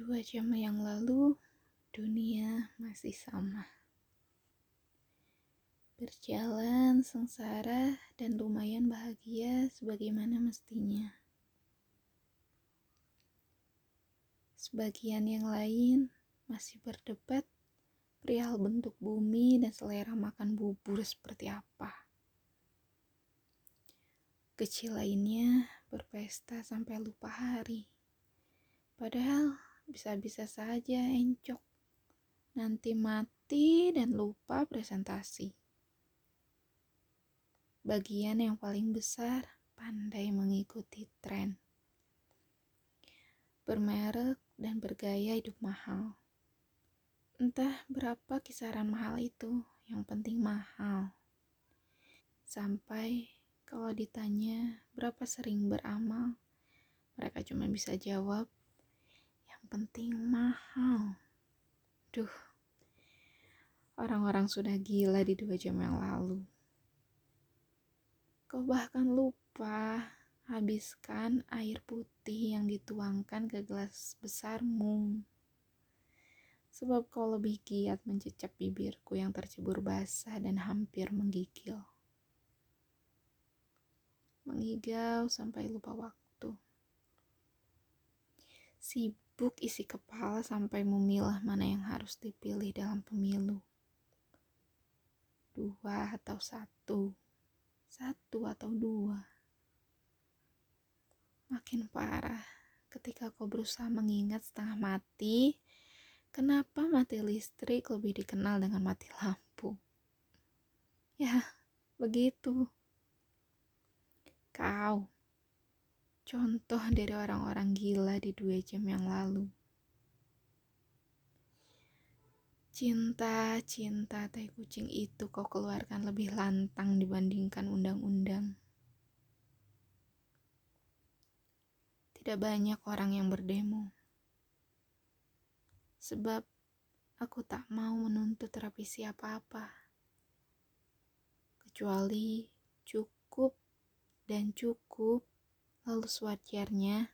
Dua jam yang lalu, dunia masih sama. Berjalan sengsara dan lumayan bahagia sebagaimana mestinya. Sebagian yang lain masih berdebat perihal bentuk bumi dan selera makan bubur seperti apa. Kecil lainnya berpesta sampai lupa hari. Padahal bisa-bisa saja encok. Nanti mati dan lupa presentasi. Bagian yang paling besar pandai mengikuti tren. Bermerek dan bergaya hidup mahal. Entah berapa kisaran mahal itu, yang penting mahal. Sampai kalau ditanya berapa sering beramal, mereka cuma bisa jawab penting mahal. Duh, orang-orang sudah gila di dua jam yang lalu. Kau bahkan lupa habiskan air putih yang dituangkan ke gelas besarmu. Sebab kau lebih giat mencecap bibirku yang tercebur basah dan hampir menggigil. Mengigau sampai lupa waktu. Sibuk sibuk isi kepala sampai memilah mana yang harus dipilih dalam pemilu. Dua atau satu, satu atau dua. Makin parah ketika kau berusaha mengingat setengah mati, kenapa mati listrik lebih dikenal dengan mati lampu. Ya, begitu. Kau Contoh dari orang-orang gila di dua jam yang lalu. Cinta-cinta tai kucing itu kau keluarkan lebih lantang dibandingkan undang-undang. Tidak banyak orang yang berdemo. Sebab aku tak mau menuntut revisi apa-apa. Kecuali cukup dan cukup Lalu sewajarnya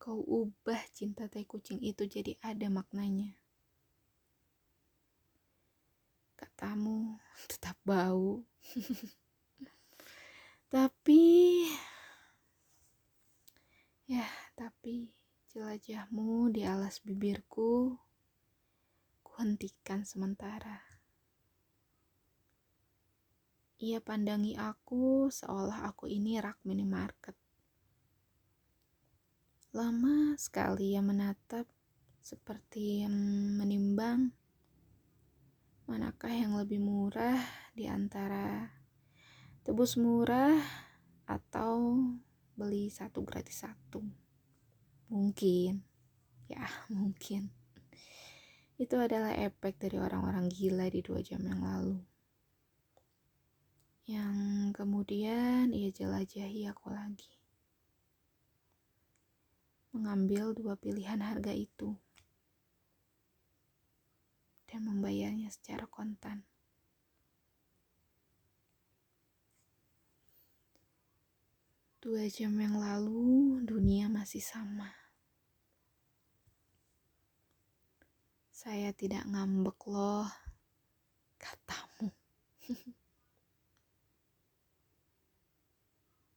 kau ubah cinta tai kucing itu jadi ada maknanya. Katamu tetap bau. tapi ya, tapi jelajahmu di alas bibirku kuhentikan sementara. Ia pandangi aku seolah aku ini rak minimarket. Lama sekali ia menatap seperti menimbang manakah yang lebih murah di antara tebus murah atau beli satu gratis satu. Mungkin, ya mungkin. Itu adalah efek dari orang-orang gila di dua jam yang lalu. Yang kemudian ia jelajahi aku lagi mengambil dua pilihan harga itu dan membayarnya secara kontan. Dua jam yang lalu, dunia masih sama. Saya tidak ngambek loh, katamu.